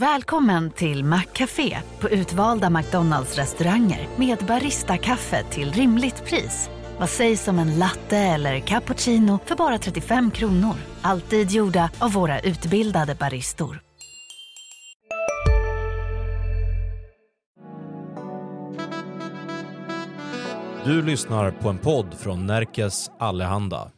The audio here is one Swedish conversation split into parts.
Välkommen till Maccafé på utvalda McDonalds restauranger med Baristakaffe till rimligt pris. Vad sägs om en latte eller cappuccino för bara 35 kronor? Alltid gjorda av våra utbildade baristor. Du lyssnar på en podd från Närkes Allehanda.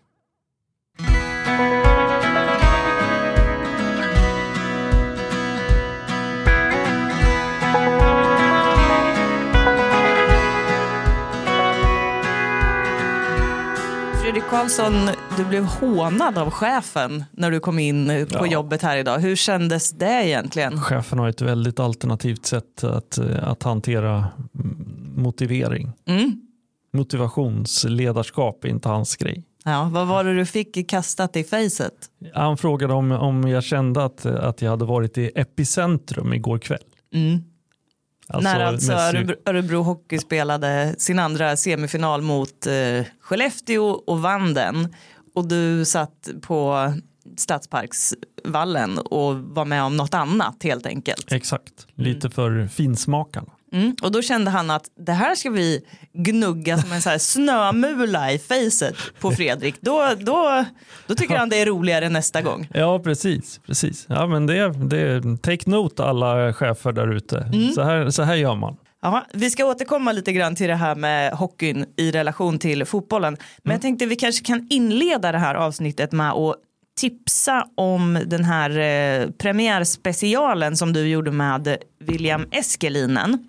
Karlsson, du blev hånad av chefen när du kom in på Ja. jobbet här idag. Hur kändes det egentligen? Chefen har ett väldigt alternativt sätt att, eh, att hantera mm, motivering. Mm. Motivationsledarskap är inte hans grej. Ja, vad var det du fick kastat i facet? Han frågade om, om jag kände att, att jag hade varit i epicentrum igår kväll. Mm. Alltså när alltså Örebro, Örebro Hockey spelade sin andra semifinal mot eh, Skellefteå och vann den. Och du satt på Stadsparksvallen och var med om något annat helt enkelt. Exakt, lite för finsmakarna. Mm. Och då kände han att det här ska vi gnugga som en så här snömula i facet på Fredrik. Då, då, då tycker han det är roligare nästa gång. Ja, precis. precis. Ja, men det, det, take note alla chefer där ute. Mm. Så, här, så här gör man. Ja, vi ska återkomma lite grann till det här med hockeyn i relation till fotbollen. Men jag tänkte vi kanske kan inleda det här avsnittet med att tipsa om den här eh, premiärspecialen som du gjorde med William Eskelinen.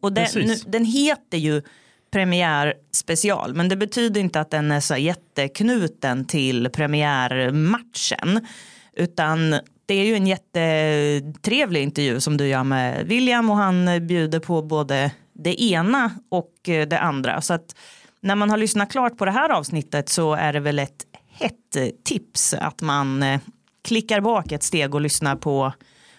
Och den, nu, den heter ju premiärspecial men det betyder inte att den är så jätteknuten till premiärmatchen utan det är ju en jättetrevlig intervju som du gör med William och han bjuder på både det ena och eh, det andra så att när man har lyssnat klart på det här avsnittet så är det väl ett hett tips att man eh, klickar bak ett steg och lyssnar på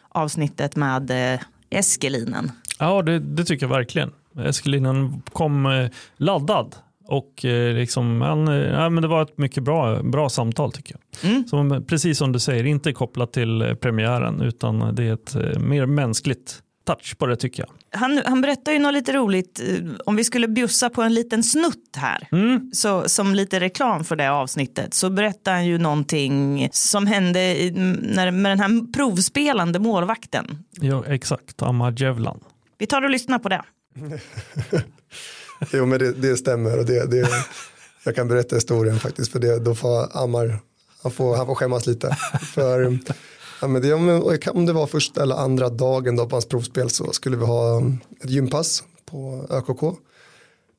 avsnittet med eh, Eskelinen. Ja, det, det tycker jag verkligen. Eskelinen kom eh, laddad och eh, liksom, han, eh, ja, men det var ett mycket bra, bra samtal tycker jag. Mm. Som, precis som du säger, inte kopplat till premiären utan det är ett mer mänskligt touch på det tycker jag. Han, han berättar ju något lite roligt, om vi skulle bjussa på en liten snutt här, så, som lite reklam för det avsnittet, så berättar han ju någonting som hände i, när, med den här provspelande målvakten. Ja, exakt, Amadjevlan. Vi tar och lyssnar på det. Jo men det, det stämmer och det, det, jag kan berätta historien faktiskt för det, då får Ammar, han får, han får skämmas lite. För ja, men det, om, det var första eller andra dagen då på hans provspel så skulle vi ha ett gympass på ÖKK.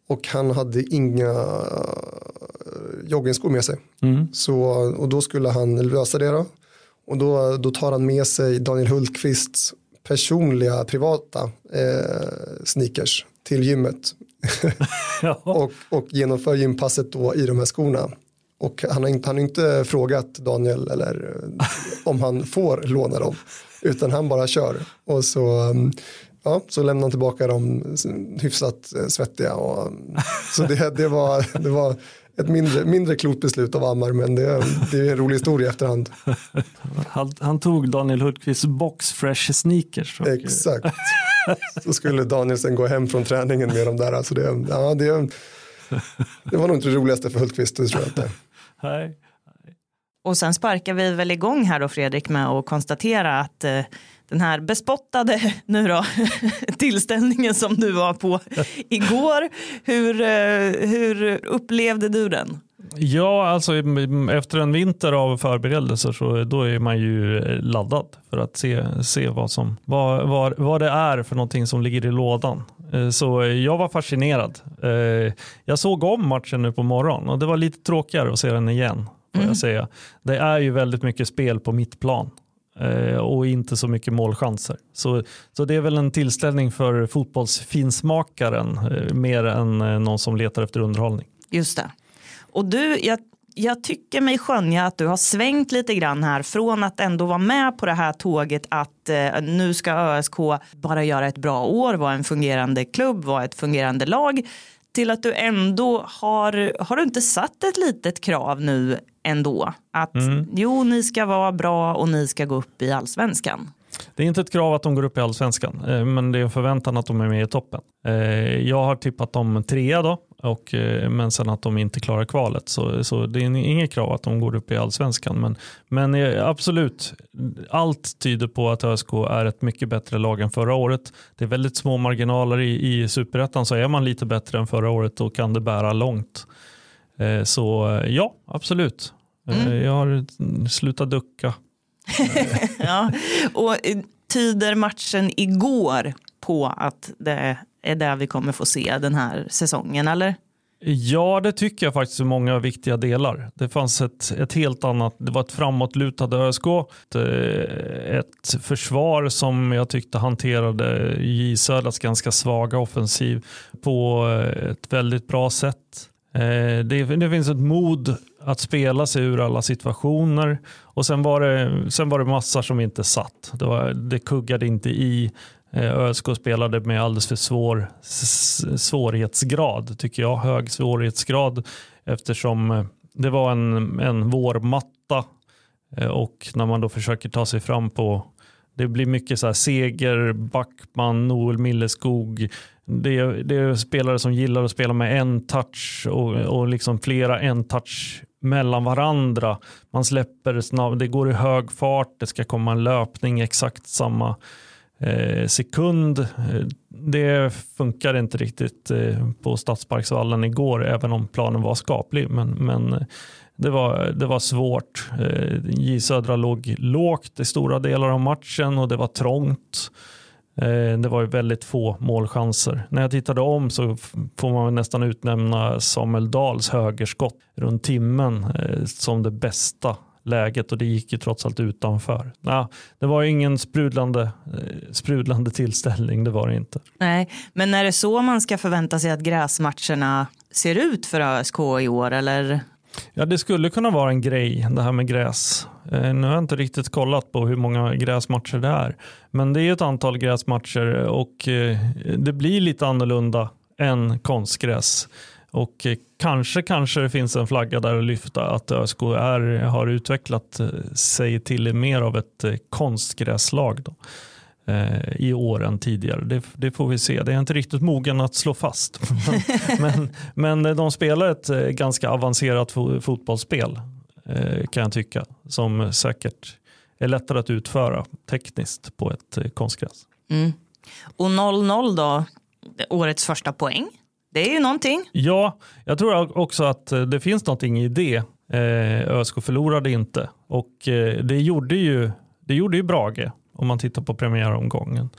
Och han hade inga eh, joggingskor med sig. Så, och då skulle han lösa det då. Och då, då tar han med sig Daniel Hultqvists personliga privata eh, sneakers till gymmet. och, och genomför gympasset då i de här skorna. Och han har inte, han har inte frågat Daniel eller eh, om han får låna dem. Utan han bara kör. Och så, um, ja, så lämnar han tillbaka dem hyfsat eh, svettiga. Och, um, så det, det, var, det var ett mindre, mindre klokt beslut av Ammar. Men det, det är en rolig historia i efterhand. Han, han tog Daniel Hultqvists box fresh sneakers. Och, Exakt. Så skulle Daniel sen gå hem från träningen med dem där. Alltså det, ja, det, det var nog inte det roligaste för Hultqvist, det tror jag inte. Nej. Och sen sparkar vi väl igång här då Fredrik med att konstatera att eh, den här bespottade nu då, tillställningen som du var på igår, hur, eh, hur upplevde du den? Ja, alltså mm, efter en vinter av förberedelser så då är man ju laddad för att se, se vad, som, vad, vad, vad det är för någonting som ligger i lådan. Eh, Så jag var fascinerad. Eh, Jag såg om matchen nu på morgonen och det var lite tråkigare att se den igen. Får jag säga. Det är ju väldigt mycket spel på mittplan eh, Eh, och inte så mycket målchanser. Så, så det är väl en tillställning för fotbollsfinsmakaren eh, mer än eh, någon som letar efter underhållning. Just det. Och du, jag, jag tycker mig skönja att du har svängt lite grann här från att ändå vara med på det här tåget att eh, nu ska ÖSK bara göra ett bra år, vara en fungerande klubb, vara ett fungerande lag till att du ändå har, har du inte satt ett litet krav nu ändå? Att jo, ni ska vara bra och ni ska gå upp i allsvenskan. Det är inte ett krav att de går upp i allsvenskan, eh, men det är en förväntan att de är med i toppen. Eh, jag har tippat dem trea då, och, eh, men sen att de inte klarar kvalet. Så, så det är inget krav att de går upp i allsvenskan. Men, men absolut, allt tyder på att ÖSK är ett mycket bättre lag än förra året. Det är väldigt små marginaler i, i superettan, så är man lite bättre än förra året då kan det bära långt. Så ja, absolut. Mm. Jag har slutat ducka ja, och eh, tyder matchen igår på att det är det vi kommer få se den här säsongen, eller? Ja, det tycker jag faktiskt i många viktiga delar. Det fanns ett, ett helt annat, det var ett framåtlutade ÖSK, ett, eh, ett försvar som jag tyckte hanterade J Södras ganska svaga offensiv på eh, ett väldigt bra sätt. Eh, det, det finns ett mod att spela sig ur alla situationer. Och sen var det, sen var det massor som inte satt. Det, var, det kuggade inte i. Eh, ÖSK spelade med alldeles för svår svårighetsgrad, tycker jag. Hög svårighetsgrad eftersom eh, det var en, en vårmatta och när man då försöker ta sig fram på det blir mycket så här Seger, Backman, Noel Milleskog, det är, det är, spelare som gillar att spela med en touch och, och liksom flera en touch mellan varandra. Man släpper snabbt, det går i hög fart, det ska komma en löpning exakt samma eh, sekund. Eh, det funkar inte riktigt eh, på Stadsparksvallen igår, även om planen var skaplig. Men, men det, var, det var svårt. Eh, J Södra låg lågt i stora delar av matchen och det var trångt. Eh, det var ju väldigt få målchanser. När jag tittade om så får man nästan utnämna Samuel Dahls högerskott runt timmen eh, som det bästa läget och det gick ju trots allt utanför. Nah, det var ingen sprudlande, eh, sprudlande tillställning, det var det inte. Nej, men är det så man ska förvänta sig att gräsmatcherna ser ut för ÖSK i år eller? Ja, det skulle kunna vara en grej det här med gräs. Eh, nu har jag inte riktigt kollat på hur många gräsmatcher det är. Men det är ett antal gräsmatcher och eh, det blir lite annorlunda än konstgräs. Och eh, kanske, kanske det finns en flagga där att lyfta att ÖSK är, har utvecklat eh, sig till mer av ett eh, konstgräslag då, i år än tidigare. Det, det, får vi se. Det är inte riktigt mogen att slå fast. men, men, men de spelar ett ganska avancerat fotbollsspel Eh, kan jag tycka. Som säkert är lättare att utföra tekniskt på ett eh, konstgräs. Mm. Och 0-0 då, årets första poäng. Det är ju någonting. Ja, jag tror också att eh, det finns någonting i det. ÖSK förlorade inte och det gjorde ju, det gjorde ju Brage om man tittar på premiäromgången.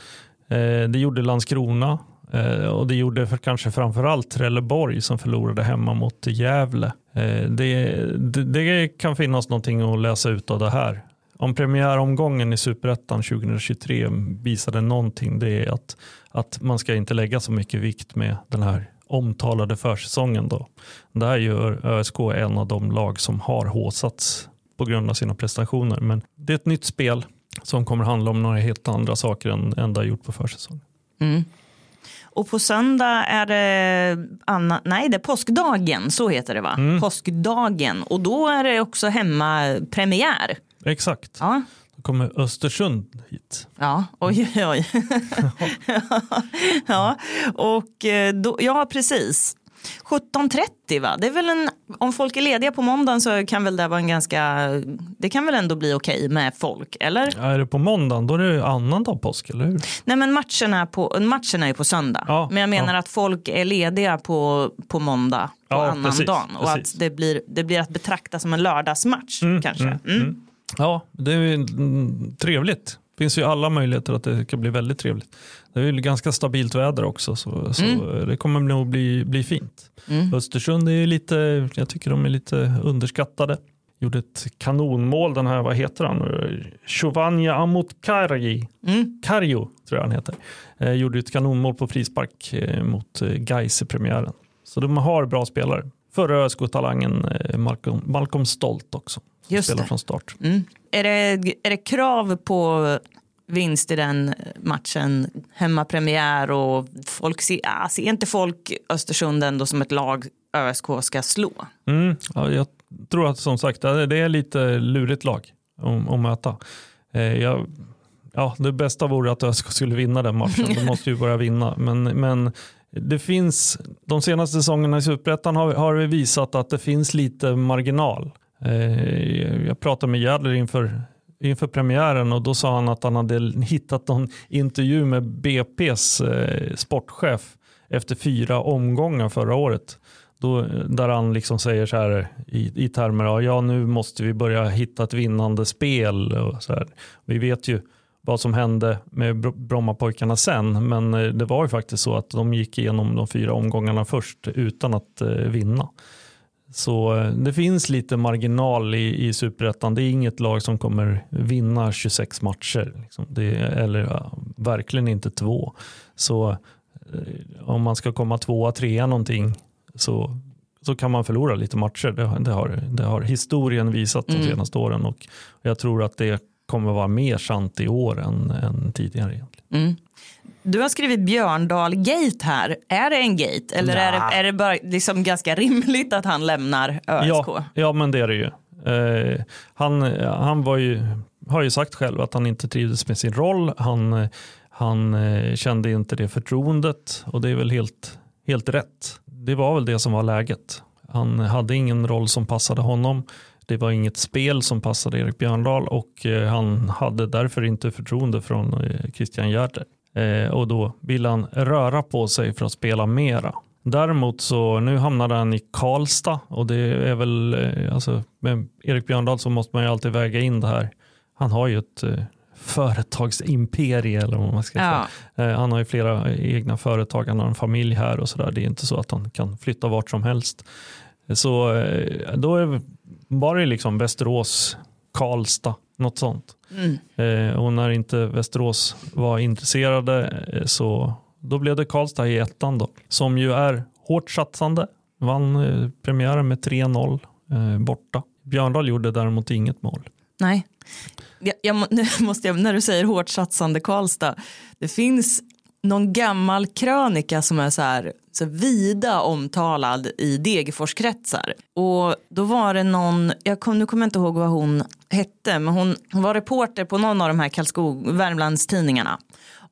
Eh, det gjorde Landskrona eh, och det gjorde för kanske framförallt Trelleborg som förlorade hemma mot Gävle. Eh, det, det, det, kan finnas någonting att läsa ut av det här. Om premiäromgången i Superettan 2023 visade någonting det är att, att man ska inte lägga så mycket vikt med den här omtalade försäsongen. Då. Där gör ÖSK en av de lag som har håsats på grund av sina prestationer. Men det är ett nytt spel som kommer handla om några helt andra saker än, än det har gjort på försäsongen. Mm. Och på söndag är det, Anna, nej, det är påskdagen, så heter det va? Mm. Påskdagen. Och då är det också hemmapremiär. Exakt. Ja. Då kommer Östersund hit. Ja, oj, oj. ja, och eh, då, ja, precis. 17.30 va? Det är väl en, om folk är lediga på måndagen så kan väl det vara en ganska, det kan väl ändå bli okej okay med folk, eller? Ja, är det på måndagen då är det annandag påsk, eller hur? Nej men matchen är, på, matchen är ju på söndag. Ja, men jag menar ja. att folk är lediga på, på måndag på ja, annan precis, dagen och precis. att det blir, det blir att betrakta som en lördagsmatch mm, kanske. Mm, mm. mm. Ja, det är trevligt. Det finns ju alla möjligheter att det kan bli väldigt trevligt. Det är ju ganska stabilt väder också så, så mm. det kommer nog bli, bli fint. Mm. Östersund är lite, jag tycker de är lite underskattade. Gjorde ett kanonmål den här, vad heter han? Giovanni Amotkarji. Mm. Karjo tror jag han heter. Eh, gjorde ett kanonmål på frispark eh, mot eh, Gais i premiären. Så de har bra spelare. Förra ÖSK-talangen eh, Malcolm, Malcolm Stolt också. Just spelar det. från start. Mm. Är, det, är det krav på vinst i den matchen, hemmapremiär och folk ser, ja, ser inte folk Östersund ändå som ett lag ÖSK ska slå? Mm, ja, jag tror att som sagt det är lite lurigt lag att möta. Eh, jag, ja, det bästa vore att ÖSK skulle vinna den matchen. De måste ju börja vinna. Men, men det finns, de senaste säsongerna i Superettan har, har vi visat att det finns lite marginal. Eh, jag pratade med Järdler inför, inför premiären och då sa han att han hade hittat någon intervju med BP's eh, sportchef efter fyra omgångar förra året. Då, där han liksom säger så här i, i termer av ja nu måste vi börja hitta ett vinnande spel. Och så här. Vi vet ju vad som hände med Brommapojkarna sen men eh, det var ju faktiskt så att de gick igenom de fyra omgångarna först utan att eh, vinna. Så eh, det finns lite marginal i, i superettan. Det är inget lag som kommer vinna 26 matcher. Liksom. Det, eller ja, verkligen inte två. Så eh, om man ska komma tvåa, trea någonting så, så kan man förlora lite matcher. Det, det har, det har historien visat de mm. senaste åren och jag tror att det kommer vara mer sant i år än, än tidigare. Egentligen. Mm. Du har skrivit Björndal-gate här. Är det en gate eller är det, är det bara liksom ganska rimligt att han lämnar ÖSK? Ja, ja men det är det ju. Eh, han han var ju, har ju sagt själv att han inte trivdes med sin roll. Han, han eh, kände inte det förtroendet och det är väl helt, helt rätt. Det var väl det som var läget. Han hade ingen roll som passade honom. Det var inget spel som passade Erik Björndal och eh, han hade därför inte förtroende från eh, Christian Gärder. Eh, och då ville han röra på sig för att spela mera. Däremot så nu hamnade han i Karlstad och det är väl, alltså med Erik Björndal så måste man ju alltid väga in det här. Han har ju ett företagsimperie eller vad man ska ja. säga. Han har ju flera egna företag, han har en familj här och sådär. Det är inte så att han kan flytta vart som helst. Så då är var det liksom Västerås, Karlstad, något sånt. Mm. Eh, och när inte Västerås var intresserade eh, så då blev det Karlstad i ettan då, som ju är hårt satsande. Vann eh, premiären med 3-0 eh, borta. Björndal gjorde däremot inget mål. Nej. Jag, jag, nu måste jag, när du säger hårt satsande Karlstad, det finns någon gammal krönika som är så här, så vida omtalad i Degerforskretsar. Och då var det någon, jag kom, nu kommer jag inte ihåg vad hon hette, men hon, hon var reporter på någon av de här Karlskog, Värmlandstidningarna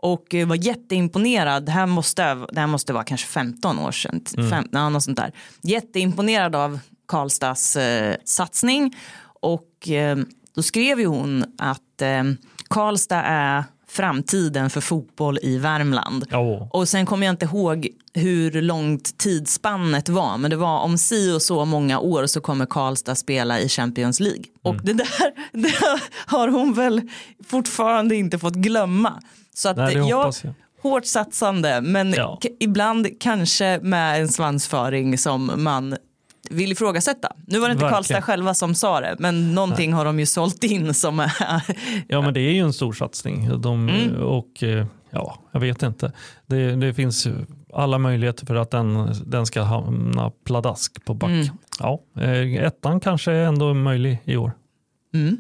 och var jätteimponerad, det här måste, det här måste vara kanske 15 år sedan, mm. fem, något sånt där. jätteimponerad av Karlstads eh, satsning och eh, då skrev ju hon att eh, Karlstad är framtiden för fotboll i Värmland. Oh. Och sen kommer jag inte ihåg hur långt tidsspannet var men det var om si och så många år så kommer Karlstad spela i Champions League. Mm. Och det där det har hon väl fortfarande inte fått glömma. Så att Nej, jag, jag, hårt satsande men ja. ibland kanske med en svansföring som man vill ifrågasätta. Nu var det inte Verkligen. Karlstad själva som sa det, men någonting Nej. har de ju sålt in som är... ja, men det är ju en stor satsning. De, mm. Och eh, ja, jag vet inte. Det, det, finns alla möjligheter för att den, den ska hamna pladask på back. Mm. Ja, eh, ettan kanske är ändå möjlig i år. Mm.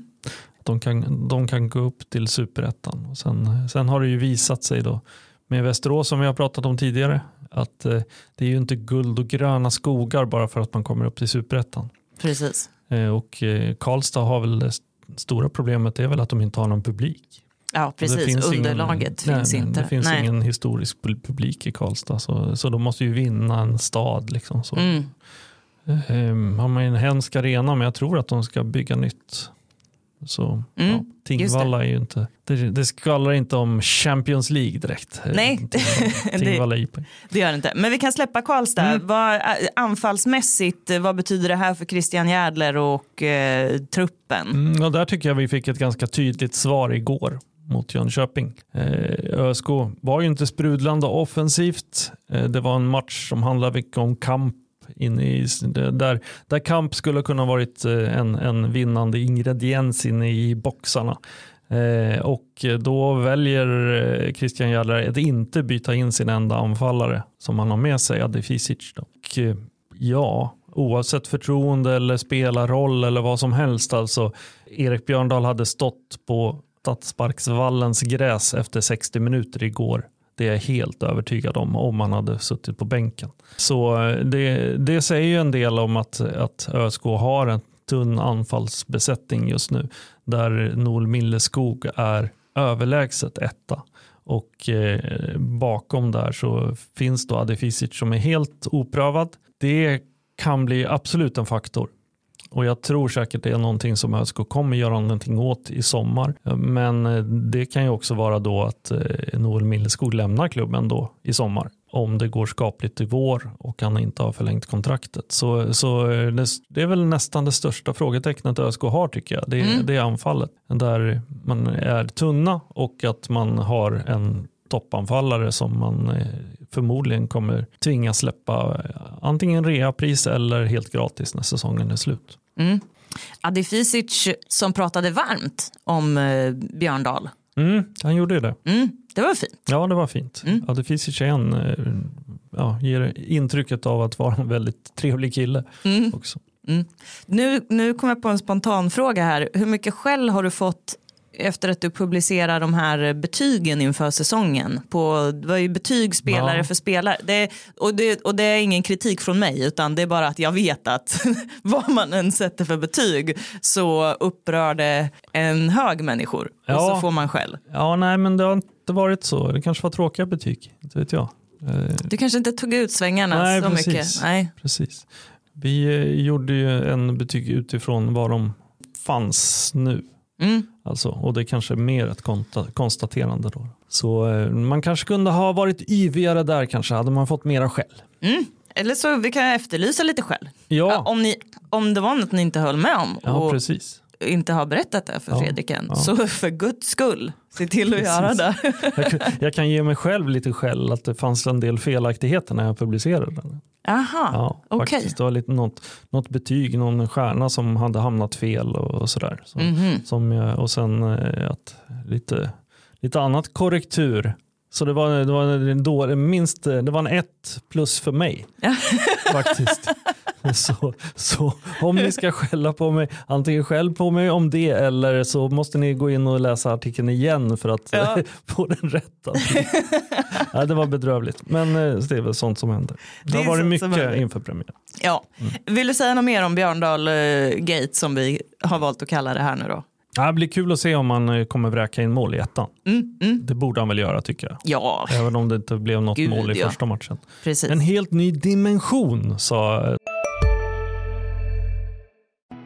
De, kan, de kan gå upp till superettan. sen, sen har det ju visat sig då med Västerås som vi har pratat om tidigare att eh, det är ju inte guld och gröna skogar bara för att man kommer upp till superettan. Precis. Eh, och Karlstad har väl det stora problemet är väl att de inte har någon publik. Ja precis, underlaget ingen, finns nej, inte. Det finns nej. ingen historisk publik i Karlstad så, så de måste ju vinna en stad. Liksom, så. Mm. Um, har man en hemsk arena men jag tror att de ska bygga nytt. Så mm, ja, Tingvalla är ju inte, det, det skvallrar inte om Champions League direkt. Nej, Tingvalla, det, det gör det inte. Men vi kan släppa Karlstad. Mm. Vad, äh, anfallsmässigt, vad betyder det här för Christian Järdler och eh, truppen? Mm, och där tycker jag vi fick ett ganska tydligt svar igår mot Jönköping. Eh, ÖSK var ju inte sprudlande offensivt. Eh, det var en match som handlade mycket om kamp inne i, där, där kamp skulle kunna varit eh, en, en vinnande ingrediens inne i boxarna. Eh, och då väljer eh, Christian Järdler att inte byta in sin enda anfallare som han har med sig, Adi Fisic. Och, eh, ja, oavsett förtroende eller spelarroll eller vad som helst. Alltså, Erik Björndal hade stått på Stadsparksvallens gräs efter 60 minuter igår det är jag helt övertygad om, om man hade suttit på bänken. Så eh, det, det säger ju en del om att, att ÖSK har en tunn anfallsbesättning just nu. Där Noel Milleskog är överlägset etta. Och eh, bakom där så finns då Adefisic som är helt oprövad. Det kan bli absolut en faktor. Och jag tror säkert det är någonting som ÖSK kommer göra någonting åt i sommar. Men eh, det kan ju också vara då att eh, Noel Milleskog lämnar klubben då i sommar. Om det går skapligt i vår och han inte har förlängt kontraktet. Så, så eh, det, är väl nästan det största frågetecknet ÖSK har tycker jag. Det, Mm. det är anfallet. Där man är tunna och att man har en toppanfallare som man förmodligen kommer tvingas släppa antingen reapris eller helt gratis när säsongen är slut. Mm. Adifisic som pratade varmt om eh, Björndal. Mm, han gjorde ju det. Mm, det var fint. Ja, det var fint. Mm. Adefisic är en, eh, ja, ger intrycket av att vara en väldigt trevlig kille Mm. också. Nu, nu kommer jag på en spontan fråga här. Hur mycket skäll har du fått efter att du publicerar de här betygen inför säsongen? På, det var ju betyg spelare Ja. för spelare. Det, och, det, och det är ingen kritik från mig utan det är bara att jag vet att vad man än sätter för betyg så upprör det en hög människor och Ja. så får man skäll. Ja, nej, men det har inte varit så. Det kanske var tråkiga betyg, inte vet jag. Eh, Du kanske inte tog ut svängarna Nej, så precis. mycket. Nej. Precis. Vi eh, gjorde ju en betyg utifrån vad de fanns nu. Mm. Alltså, och det är kanske är mer ett konstaterande då. Så eh, man kanske kunde ha varit yvigare där kanske, hade man fått mera skäll. Mm. Eller så vi kan efterlysa lite skäll. Ja, Ja, Om, ni, om det var något ni inte höll med om ja och precis. Inte har berättat det för Ja, Fredrik än, ja. så för guds skull, se till att Precis. göra det. Jag, kan- jag kan ge mig själv lite skäll att det fanns en del felaktigheter när jag publicerade den. Aha, Ja, okej. faktiskt. Det var lite något, något betyg, någon stjärna som hade hamnat fel och, och sådär. Så, Mhm. som jag, och sen eh, att lite, lite annat korrektur. Så det var, det var då, minst det var en ett plus för mig. Faktiskt. Så, så om ni ska skälla på mig, antingen skäll på mig om det eller så måste ni gå in och läsa artikeln igen för att Ja. få den rätta. ja, det var bedrövligt, men eh, det är väl sånt som händer. Det, Det har varit mycket inför premiär. Ja. Vill du säga något mer om Björndal eh, Gate som vi har valt att kalla det här nu då? Ja, det blir kul att se om man eh, kommer vräka in mål i ettan. Mm, mm. Det borde han väl göra tycker jag. Ja, Även om det inte blev något Gud, mål i ja. första matchen. precis. En helt ny dimension sa eh,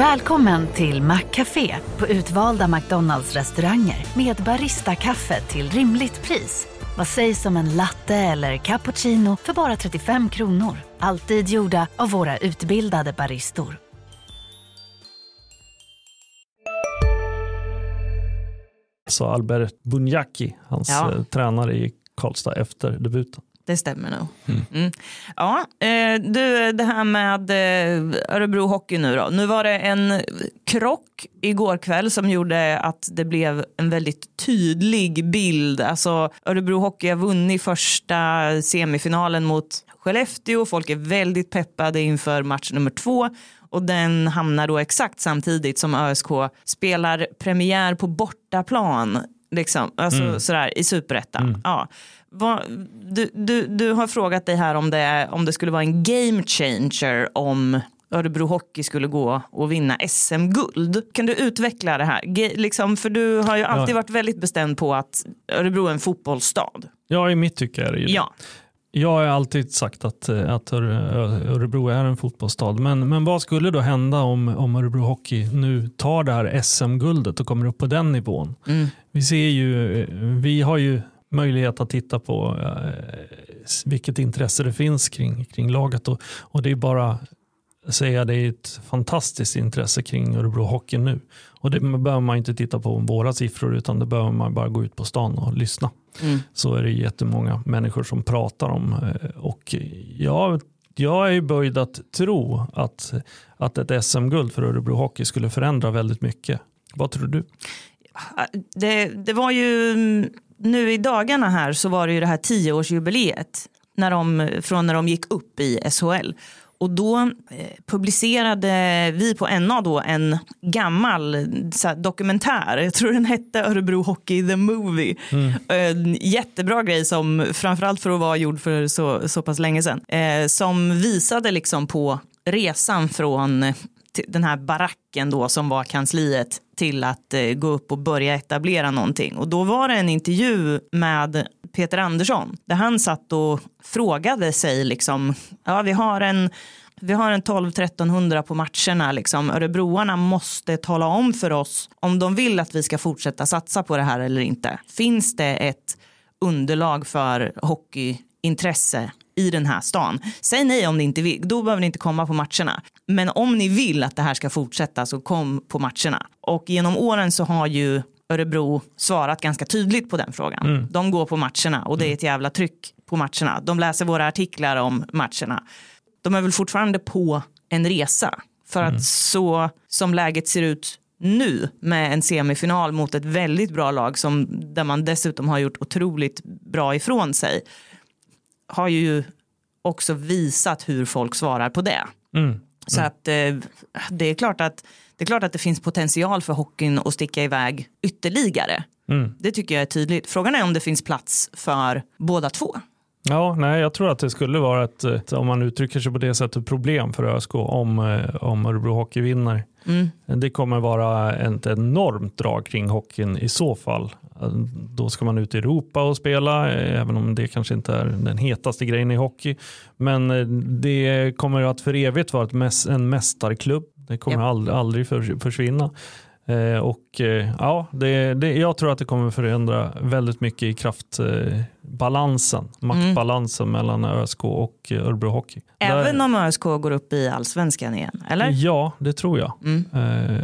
Välkommen till Maccafé på utvalda McDonalds restauranger med Baristakaffe till rimligt pris. Vad sägs om en latte eller cappuccino för bara 35 kronor? Alltid gjorda av våra utbildade baristor. sa Albert Bunjaki, hans Ja. eh, tränare i Karlstad efter debuten. Det stämmer nog. Mm. Ja, eh, du, det här med eh, Örebro Hockey nu då. Nu var det en krock igår kväll som gjorde att det blev en väldigt tydlig bild. Alltså Örebro Hockey har vunnit första semifinalen mot Skellefteå. Folk är väldigt peppade inför match nummer två. Och den hamnar då exakt samtidigt som ÖSK spelar premiär på bortaplan. Liksom, alltså sådär i superettan. Ja. Vad, du, du, du har frågat dig här om det, om det skulle vara en game changer om Örebro Hockey skulle gå och vinna SM-guld. Kan du utveckla det här? Ge, liksom, för du har ju alltid Ja. varit väldigt bestämd på att Örebro är en fotbollsstad. Ja, i mitt tycke är det ju det. Ja. Jag har alltid sagt att, eh, att Öre- Örebro är en fotbollsstad. Men, men vad skulle då hända om, om Örebro Hockey nu tar det här SM-guldet och kommer upp på den nivån? Mm. Vi ser ju, eh, vi har ju möjlighet att titta på eh, vilket intresse det finns kring, kring laget och, och det är bara att säga det är ett fantastiskt intresse kring Örebro Hockey nu. Och det behöver man inte titta på våra siffror utan det behöver man bara gå ut på stan och lyssna. Mm. Så är det jättemånga människor som pratar om eh, och jag, jag är böjd att tro att, att ett SM-guld för Örebro Hockey skulle förändra väldigt mycket. Vad tror du? Det, det var ju nu i dagarna här så var det ju det här tioårsjubileet när de, från när de gick upp i SHL. Och då eh, publicerade vi på NA då en gammal här, dokumentär. Jag tror den hette Örebro Hockey the Movie. En jättebra grej som framförallt för att vara gjord för så, så pass länge sedan. Eh, som visade liksom på resan från eh, den här baracken då som var kansliet till att eh, gå upp och börja etablera någonting. Och då var det en intervju med Peter Andersson där han satt och frågade sig liksom, ja vi har en vi har en 12-1300 på matcherna. Liksom. Örebroarna måste tala om för oss om de vill att vi ska fortsätta satsa på det här eller inte. Finns det ett underlag för hockeyintresse i den här stan? Säg nej om ni inte vill, då behöver ni inte komma på matcherna. Men om ni vill att det här ska fortsätta så kom på matcherna. Och genom åren så har ju Örebro svarat ganska tydligt på den frågan. De går på matcherna och det är ett jävla tryck på matcherna. De läser våra artiklar om matcherna. De är väl fortfarande på en resa. För att så som läget ser ut nu med en semifinal mot ett väldigt bra lag som där man dessutom har gjort otroligt bra ifrån sig har ju också visat hur folk svarar på det. Så att eh, det är klart att det är klart att det finns potential för hockeyn att sticka iväg ytterligare. Det tycker jag är tydligt. Frågan är om det finns plats för båda två. Ja, nej, jag tror att det skulle vara ett, om man uttrycker sig på det sättet, problem för ÖSK om, eh, om Örebro Hockey vinner. Det kommer vara ett enormt drag kring hockeyn i så fall. Då ska man ut i Europa och spela, eh, även om det kanske inte är den hetaste grejen i hockey. Men eh, det kommer att för evigt vara en mästarklubb. Det kommer Japp. aldrig, aldrig för, försvinna. Eh, och ja, det, det, jag tror att det kommer förändra väldigt mycket i kraftbalansen, maktbalansen mellan ÖSK och Örebro Hockey. Även Där- om ÖSK går upp i allsvenskan igen, eller? Ja, det tror jag Mm.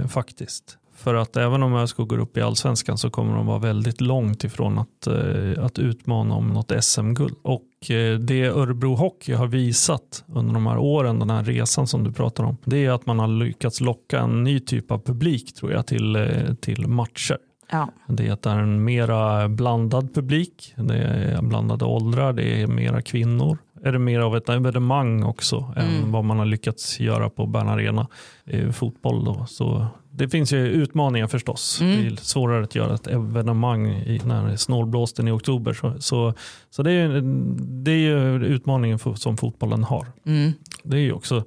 eh, faktiskt. För att även om ÖSK går upp i allsvenskan så kommer de vara väldigt långt ifrån att, eh, att utmana om något SM-guld. Och eh, det Örebro Hockey har visat under de här åren, den här resan som du pratar om, det är att man har lyckats locka en ny typ av publik tror jag till, eh, till matcher. Ja. Det är att det är en mera blandad publik, det är blandade åldrar, det är mera kvinnor. Är det mer av ett evenemang också än vad man har lyckats göra på Bern Arena i fotboll. Då. Så det finns ju utmaningar förstås. Det är svårare att göra ett evenemang i, när snålblåsten i oktober. Så, så, så det, är, det är ju utmaningen som fotbollen har. Mm. Det är ju också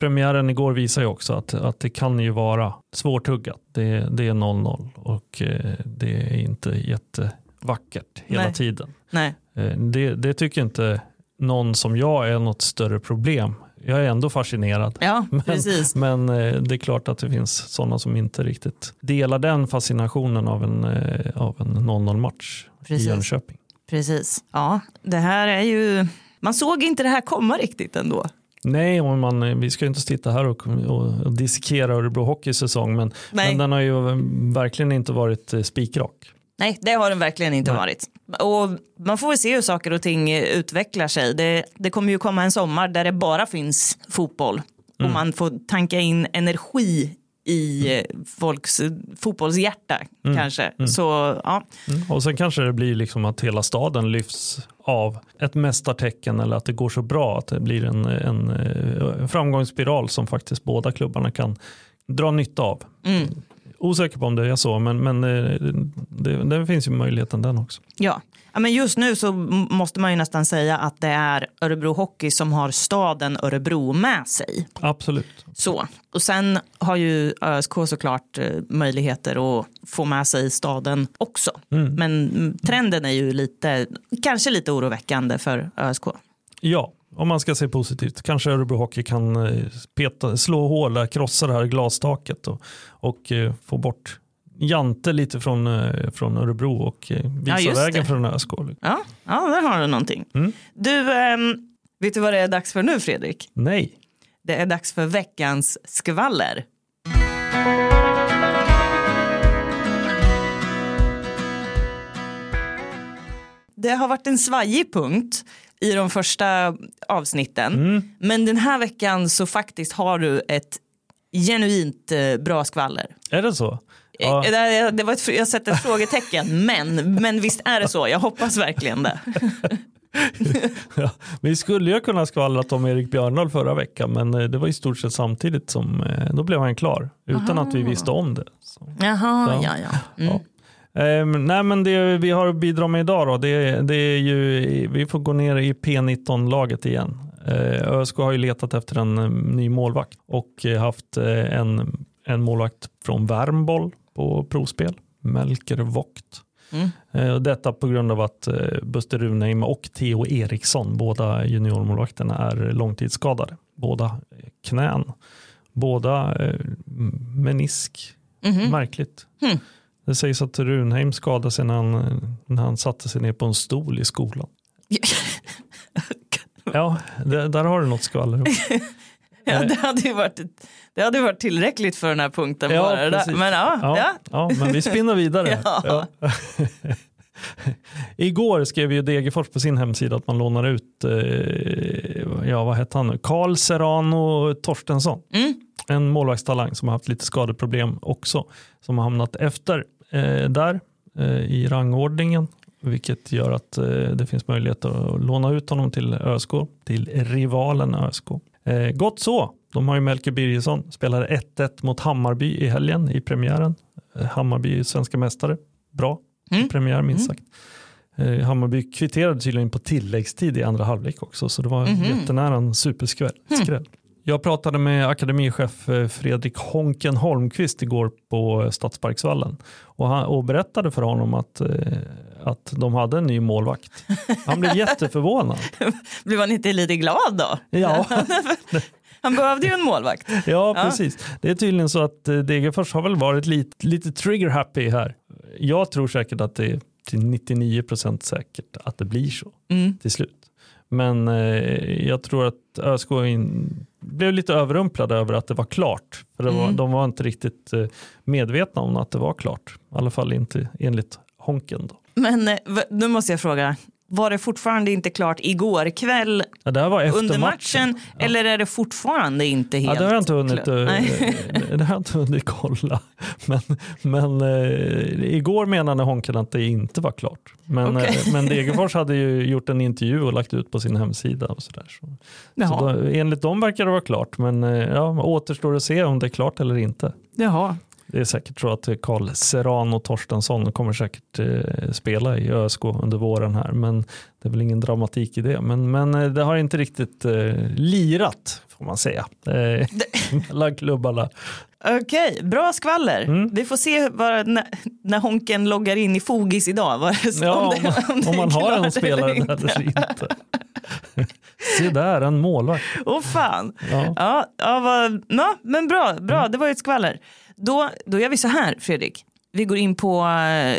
Premiären igår visar ju också att, att det kan ju vara svårtuggat. Det, det är 0-0 och eh, det är inte jättevackert hela Nej. tiden. Nej. Eh, Det, det tycker inte någon som jag är något större problem. Jag är ändå fascinerad. Ja, precis. Men eh, det är klart att det finns sådana som inte riktigt delar den fascinationen av en, eh, av en 0-0 match i Precis. Jönköping. Precis. Ja, det här är ju... Man såg inte det här komma riktigt ändå. Nej, och man, eh, vi ska ju inte sitta här och, och, och dissekera Örebro Hockeys säsong men, men den har ju verkligen inte varit spikrak. Nej, det har den verkligen inte Nej. varit. Och man får väl se hur saker och ting eh, utvecklar sig. Det, det kommer ju komma en sommar där det bara finns fotboll. Och man får tanka in energi i eh, folks eh, fotbollshjärta kanske. Så ja, Mm. Och sen kanske det blir liksom att hela staden lyfts av ett mästartecken eller att det går så bra att det blir en, en, eh, framgångsspiral som faktiskt båda klubbarna kan dra nytta av. Osäker på om det är så, men, men eh, det, det finns ju möjligheten den också. Ja. ja, men just nu så måste man ju nästan säga att det är Örebro Hockey som har staden Örebro med sig. Absolut. Så. Och sen har ju ÖSK såklart eh, möjligheter att få med sig staden också. Men mm, trenden är ju lite, kanske lite oroväckande för ÖSK. Ja, om man ska se positivt. Kanske Örebro Hockey kan eh, peta, slå hål, krossa det här glastaket och, och eh, få bort Jante lite från, eh, från Örebro och Ja, visa just vägen för den här ÖSK. Ja, ja där har du någonting. Du, ehm, vet du vad det är dags för nu Fredrik? Nej. Det är dags för veckans skvaller. Det har varit en svajig punkt i de första avsnitten. Men den här veckan så faktiskt har du ett genuint eh, bra skvaller. Är det så? Ja. Eh, det- Det var ett, jag sätter ett frågetecken, men, men visst är det så. Jag hoppas verkligen det. ja, vi skulle ju kunna skvallrat om Erik Björndahl förra veckan men eh, det var i stort sett samtidigt som då blev han klar utan att vi visste om det. Så. Jaha, Ja. ja, ja. Mm. Ehm, nej men det vi har att bidra med idag då, det, det är ju, vi får gå ner i P19-laget igen. Eh, ÖSK har ju letat efter en eh, ny målvakt och eh, haft eh, en, en målvakt från Värmboll på provspel, Melker Vogt. Mm. Eh, och detta på grund av att Buster Runheim och Theo Eriksson, båda juniormålvakterna, är långtidsskadade. Båda knän, båda menisk. Mhm. Märkligt. Hmm. Det sägs att Runheim skadade sig när han, när han satte sig ner på en stol i skolan. Ja, det, där har du något skvaller. Ja, det hade ju varit, det hade varit tillräckligt för den här punkten. Ja, bara, precis. Men ja, ja. Ja, ja, men vi spinner vidare. Ja. Igår skrev ju Degerfors på sin hemsida att man lånar ut, eh, ja vad hette han nu, Karl Serrano Torstensson. Mm. En målvaktstalang som har haft lite skadeproblem också. Som har hamnat efter där eh, i rangordningen. Vilket gör att eh, det finns möjlighet att låna ut honom till ÖSK, till rivalen ÖSK. Eh, gott så. De har ju Melker Birgersson, spelade 1-1 mot Hammarby i helgen i premiären. Eh, Hammarby är svenska mästare, bra Mm. i premiär minst sagt. Eh, Hammarby kvitterade tydligen på tilläggstid i andra halvlek också så det var Mhm. jättenära en superskräll. skräll. Jag pratade med akademichef eh, Fredrik Honken Holmqvist igår på eh, Stadsparksvallen och, han, och berättade för honom att, eh, att de hade en ny målvakt. Han blev jätteförvånad. Blev han inte lite glad då? Ja, Han behövde ju en målvakt. ja, precis. Det är tydligen så att Degerfors har väl varit lite, lite trigger happy här. Jag tror säkert att det är till 99% säkert att det blir så Mm. till slut. Men eh, jag tror att ÖSK in, blev lite överrumplade över att det var klart. För var, Mm. de var inte riktigt eh, medvetna om att det var klart. I alla fall inte enligt Honken. Då. Men eh, nu måste jag fråga, var det fortfarande inte klart igår kväll Ja, under matchen, eller är det fortfarande inte helt Ja, det har jag inte hunnit, eh, Nej. det har inte hunnit kolla. Men, men eh, igår menade Honken att det inte var klart. Men, Okej. eh, men Degerfors hade ju gjort en intervju och lagt ut på sin hemsida. Och så så. Så då, enligt dem verkar det vara klart. Men eh, ja, återstår att se om det är klart eller inte. Jaha. Det är säkert så att Karl Serrano Torstensson kommer säkert eh, spela i ÖSK under våren här. Men det är väl ingen dramatik i det. Men, men eh, det har inte riktigt eh, lirat får man säga. Mellan klubbarna. Okej, bra skvaller. Mm. Vi får se vad, när, när Honken loggar in i Fogis idag. Vad det, Ja, om, det- det om man har en spelare eller där eller inte. Se där, en målvakt. Åh fan. Ja. Ja, ja vad, ja, men bra, bra, det var ju ett skvaller. Då, då gör vi så här, Fredrik. Vi går in på eh,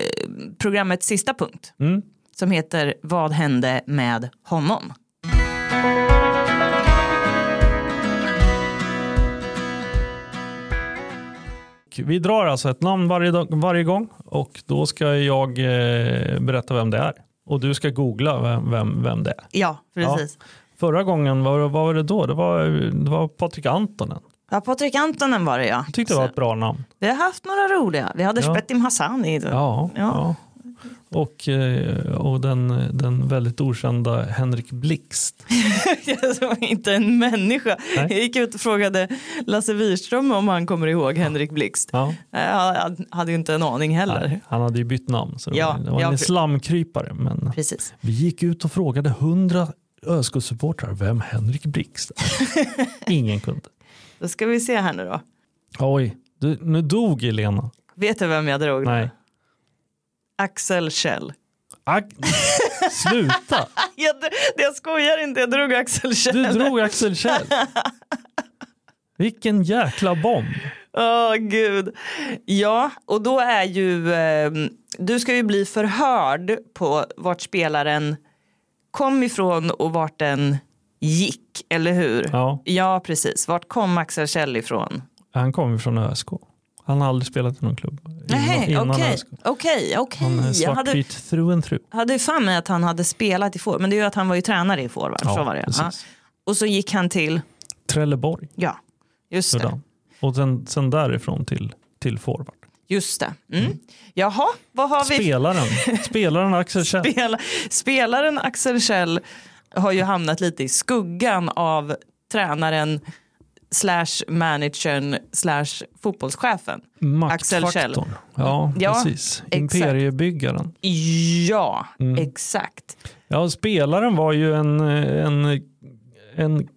programmets sista punkt Mm. som heter Vad hände med honom? Vi drar alltså ett namn varje, dag, varje gång och då ska jag eh, berätta vem det är. Och du ska googla vem, vem, vem det är. Ja, precis. Förra gången, vad, vad var det då? Det var, det var Patrik Antonen. Ja, Patrik Antonen var det ja. Jag tyckte det var ett bra namn. Vi har haft några roliga. Vi hade Ja. Spetim Hassani. Ja, Ja. ja. Och, eh, och den, den väldigt okända Henrik Blixt. Jag såg inte en människa. Nej. Jag gick ut och frågade Lasse Wirström om han kommer ihåg Henrik Blixt. Ja. Jag hade ju inte en aning heller. Nej, han hade ju bytt namn så det Ja, var, det var en slamkrypare. Men Precis. vi gick ut och frågade hundra ÖSK-supportrar vem Henrik Blixt är. Ingen kunde. Då ska vi se här nu då. Oj, du, nu dog Elena. Vet du vem jag drog? Nej. Axel Kjell. Ag- Sluta! Jag, jag skojar inte, jag drog Axel Kjell. Du drog Axel Kjell. Vilken jäkla bomb. Åh gud. Ja, och då är ju, eh, du ska ju bli förhörd på vart spelaren kom ifrån och vart den gick, eller hur? Ja, Ja, precis. Vart kom Axel Kjell ifrån? han kommer från ÖSK. Han har aldrig spelat i någon klubb. Nej, okej, ÖSK. okej, Han är okej. Hade, svartvit through and through. hade fan med att han hade spelat i forward, men det är ju att han var ju tränare i forward. så var det. Ja. Och så gick han till, Trelleborg ja, just gjorde det. Och sen, sen därifrån till, till forward. Just det. Mm. Jaha, vad har vi? Spelaren, spelaren Axel Kjell. Spela, spelaren Axel Kjell har ju hamnat lite i skuggan av tränaren slash managern slash fotbollschefen. Axel Kjell. Maktfaktorn. Ja, Ja, precis. Imperiebyggaren. Ja, Mm. exakt. Ja, spelaren var ju en, en, en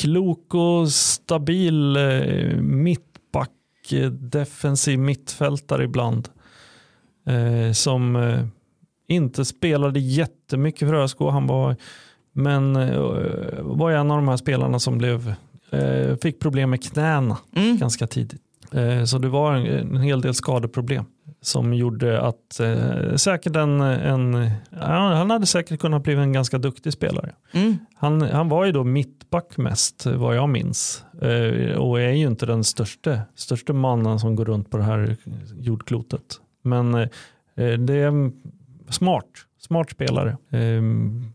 klok och stabil eh, mittback, defensiv mittfältare ibland. Eh, som eh, inte spelade jättemycket för ÖSK. Han var, men eh, var en av de här spelarna som blev, eh, fick problem med knäna Mm. ganska tidigt. Eh, Så det var en, hel del skadeproblem som gjorde att eh, säkert en, en han hade säkert kunnat bli en ganska duktig spelare. Mm. Han, han var ju då mittback mest vad jag minns eh, och är ju inte den största, största mannen som går runt på det här jordklotet. Men eh, det är smart, smart spelare. Eh,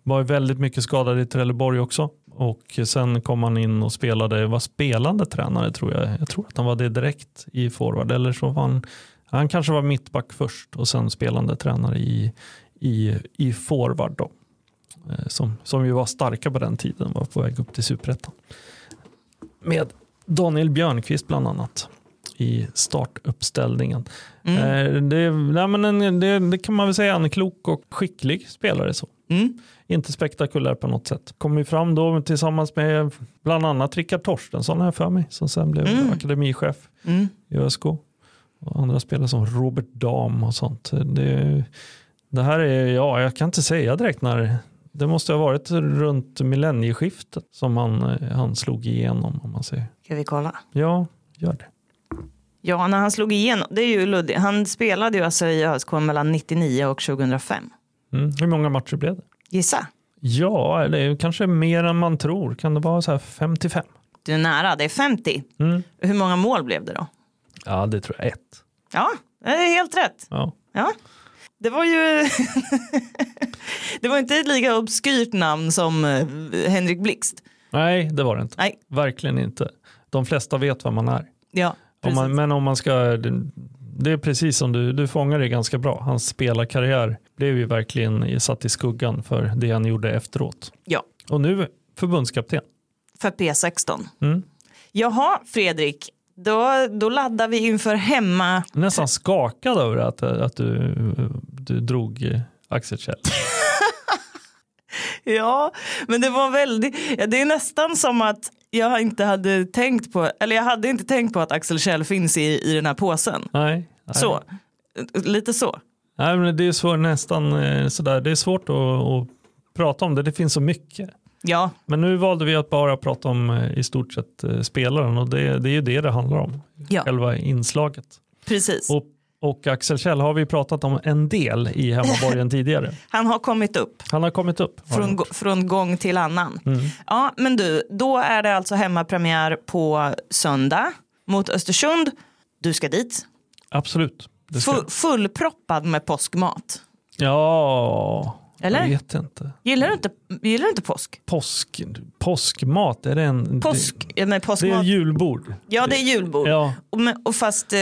var väldigt mycket skadad i Trelleborg också. Och sen kom han in och spelade, var spelande tränare tror jag. Jag tror att han var det direkt i forward. Eller så var han, han kanske var mittback först och sen spelande tränare i, i, i forward. Då. Eh, Som, som ju var starka på den tiden, var på väg upp till superettan. Med Daniel Björnqvist bland annat i startuppställningen. Mm. Eh, Det, nej men en, det, det kan man väl säga, en klok och skicklig spelare. så. Mm. Inte spektakulär på något sätt. Kom ju fram då tillsammans med bland annat Rickard Torstensson här för mig, som sen blev Mm. akademichef Mm. i ÖSK. Och andra spelare som Robert Dam och sånt. Det, det här är, ja, jag kan inte säga direkt när, det måste ha varit runt millennieskiftet som han, eh, han slog igenom om man säger. Ska vi kolla? Ja, gör det. Ja, när han slog igenom, det är ju luddigt. Han spelade ju alltså i ÖSK mellan 99 och 2005. Mm. Hur många matcher blev det? Gissa. Ja, är kanske mer än man tror. Kan det vara så här 55? Du är nära, det är 50. Mm. Hur många mål blev det då? Ja, det tror jag ett. Ja, det är helt rätt. Ja. Ja. Det var ju det var inte ett lika obskyrt namn som eh, Henrik Blixt. Nej, det var det inte. Nej, Verkligen inte. De flesta vet vad man är. ja, Om man, men om man ska, det, är precis som du, du fångar det ganska bra. Hans spelarkarriär blev ju verkligen satt i skuggan för det han gjorde efteråt. Ja, Och nu förbundskapten. för P16. Mm. Jaha, Fredrik, då, då laddar vi inför hemma. Nästan skakad över att, att du, du drog Axel Kjell. Ja, men det var väldigt, det är nästan som att jag inte hade tänkt på, eller jag hade inte tänkt på att Axel Kjell finns i, i den här påsen. Nej. nej. Så, lite så. Nej, men det är svårt, nästan eh, sådär. Det är svårt att, att prata om det. Det finns så mycket. Ja, Men nu valde vi att bara prata om eh, i stort sett eh, spelaren och det, det är ju det det handlar om. Ja. Själva inslaget. precis. Och, och Axel Kjell har vi pratat om en del i hemmaborgen tidigare. Han har kommit upp Han har kommit upp. från, från gång till annan. Mm. Ja, men du, då är det alltså hemmapremiär på söndag mot Östersund. Du ska dit. Absolut. Ska. Fu- fullproppad med påskmat. Ja, Eller? jag vet inte. Gillar du inte, gillar du inte påsk? Påsk, påskmat, är det en... Påsk, ja, men Det, det är påskmat. julbord. Ja, det är julbord. Ja, Och, men, och fast eh,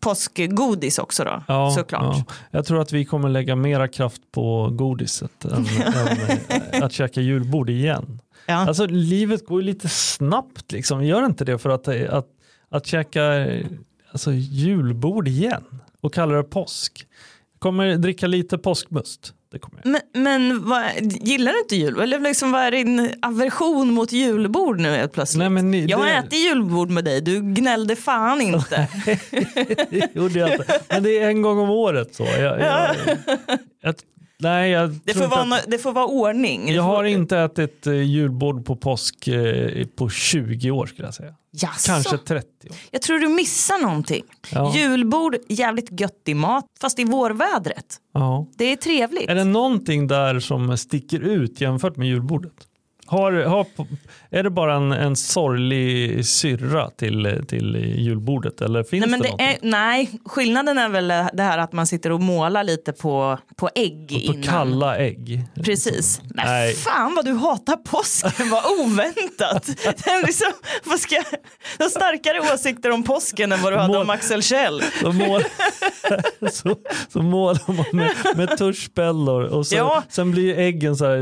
påskgodis också då, ja, såklart. Ja. Jag tror att vi kommer lägga mera kraft på godiset än, än eh, att käka julbord igen. Ja. Alltså livet går ju lite snabbt liksom. Gör inte det för att, att, att käka alltså, julbord igen och kalla det påsk. Kommer dricka lite påskmust. Det kommer jag. Men, men vad, gillar du inte jul? Eller liksom, vad är din aversion mot julbord nu helt plötsligt? Nej, men ni- jag har det- ätit julbord med dig, du gnällde fan inte. Det gjorde jag inte. Men det är en gång om året så. Jag, jag, jag, nej, Det får, vara, att, det får vara ordning. Jag har inte ätit eh, julbord på påsk eh, på 20 år skulle jag säga. Jaså? Kanske 30 år. Jag tror du missar någonting. Ja. Julbord, jävligt göttig mat, fast i vårvädret. Ja. Det är trevligt. Är det någonting där som sticker ut jämfört med julbordet? Har, har, är det bara en, en sorglig syrra till, till julbordet eller finns Nej, men det, det är, nej, skillnaden är väl det här att man sitter och målar lite på, på ägg På innan. kalla ägg? Precis. Men Nej. fan vad du hatar påsken, vad oväntat. Är liksom, vad ska, du har starkare åsikter om påsken än vad du hade Mål- om Axel Kjell. Så, mål, så, så målar man med, med tuschpennor och så, Ja. sen blir äggen så här,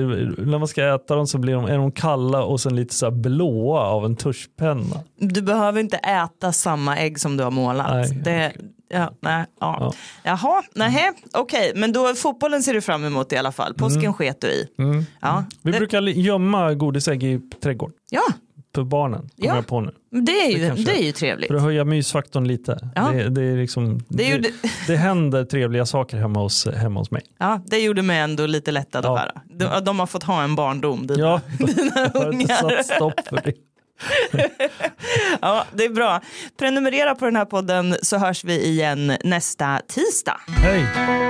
när man ska äta dem så blir de, de kalla och sen lite så här blåa av en tuschpenna. Du behöver inte äta samma ägg som du har målat. Nej, det, ja, nej, ja. Ja. Jaha, nej, okej, men då fotbollen ser du fram emot i alla fall. Påsken sket du i. Ja, Mm. Vi det, brukar gömma godisägg i trädgården ja, för barnen. Ja. jag på nu. det är ju, Det kanske- det är ju trevligt. För att höja mysfaktorn lite. Ja. Det, det, är liksom, Det ju det, det händer trevliga saker hemma hos, hemma hos mig. Ja, det gjorde mig ändå lite lättad Ja. att höra. De, de har fått ha en barndom. Dina, Ja, dina ungar. stopp för det. Ja, det är bra. Prenumerera på den här podden så hörs vi igen nästa tisdag. Hej!